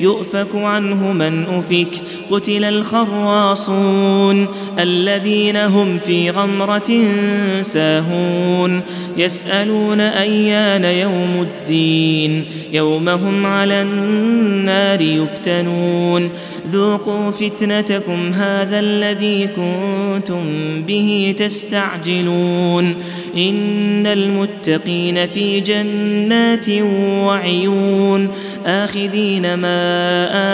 يؤفك عنه من أفك. قتل الخراصون الذين هم في غمرة ساهون. يسألون أيان يوم الدين. يوم هم على النار يفتنون. ذوقوا فتنتكم هذا الذي كنتم به تستعجلون. إن المتقين في جنات وعيون. آخذين ما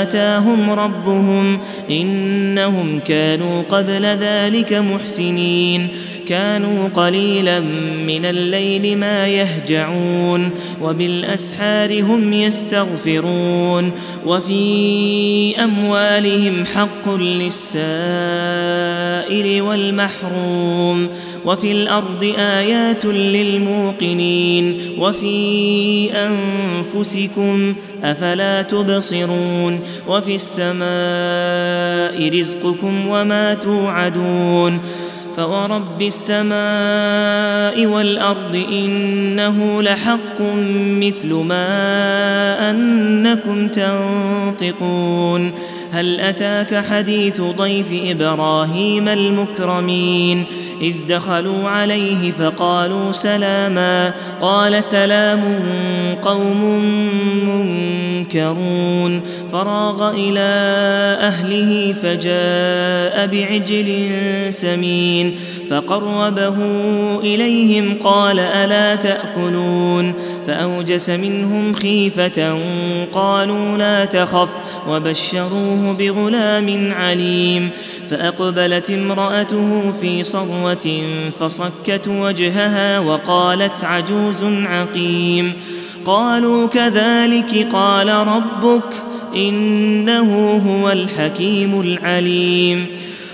آتاهم ربهم إنهم كانوا قبل ذلك محسنين. كانوا قليلا من الليل ما يهجعون وبالأسحار هم يستغفرون وفي أموالهم حق للسائل والمحروم وفي الأرض آيات للموقنين وفي أنفسكم أفلا تبصرون وفي السماء رزقكم وما توعدون فورب السماء والارض انه لحق مثل ما انكم تنطقون هل اتاك حديث ضيف إبراهيم المكرمين إذ دخلوا عليه فقالوا سلاما قال سلام قوم منكرون. فراغ إلى أهله فجاء بعجل سمين فقربه إليهم قال ألا تأكلون؟ فأوجس منهم خيفة قالوا لا تخف وبشروه بغلام عليم فأقبلت امرأته في صروة فصكت وجهها وقالت عجوز عقيم قالوا كذلك قال ربك إنه هو الحكيم العليم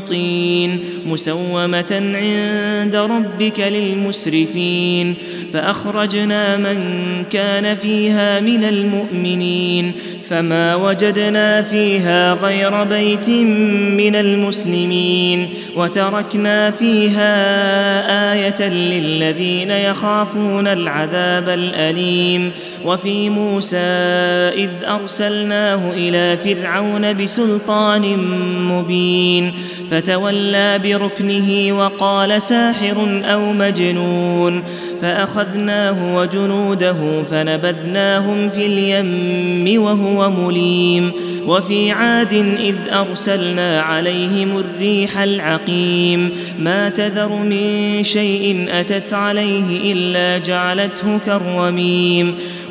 طين مسومة عند ربك للمسرفين فأخرجنا من كان فيها من المؤمنين فما وجدنا فيها غير بيت من المسلمين وتركنا فيها آية للذين يخافون العذاب الأليم وفي موسى إذ أرسلناه إلى فرعون بسلطان مبين فتولى بركنه وقال ساحر أو مجنون فأخذناه وجنوده فنبذناهم في اليم وهو مليم وفي عاد إذ أرسلنا عليهم الريح العقيم ما تذر من شيء أتت عليه إلا جعلته كالرميم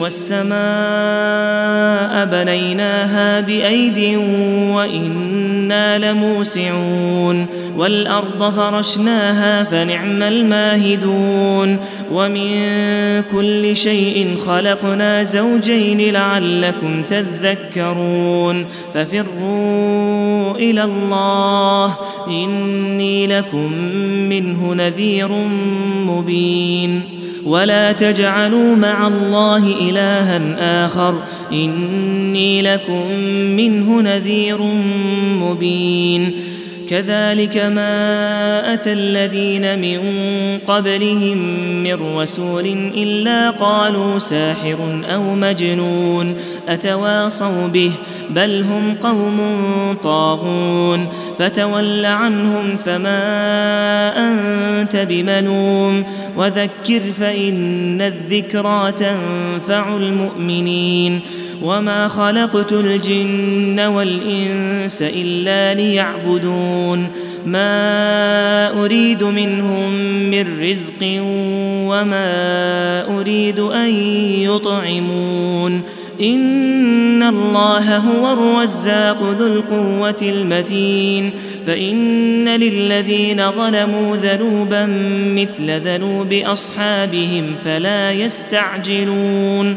والسماء بنيناها بأيد وإنا لموسعون والأرض فرشناها فنعم الماهدون ومن كل شيء خلقنا زوجين لعلكم تذكرون ففروا إلى الله إني لكم منه نذير مبين ولا تجعلوا مع الله إلها آخر إني لكم منه نذير مبين كذلك ما أتى الذين من قبلهم من رسول إلا قالوا ساحر أو مجنون أتواصوا به بل هم قوم طاغون فتول عنهم فما أنت بمنوم وذكر فإن الذكرى تنفع المؤمنين وما خلقت الجن والانس الا ليعبدون ما اريد منهم من رزق وما اريد ان يطعمون ان الله هو الرزاق ذو القوه المتين فان للذين ظلموا ذنوبا مثل ذنوب اصحابهم فلا يستعجلون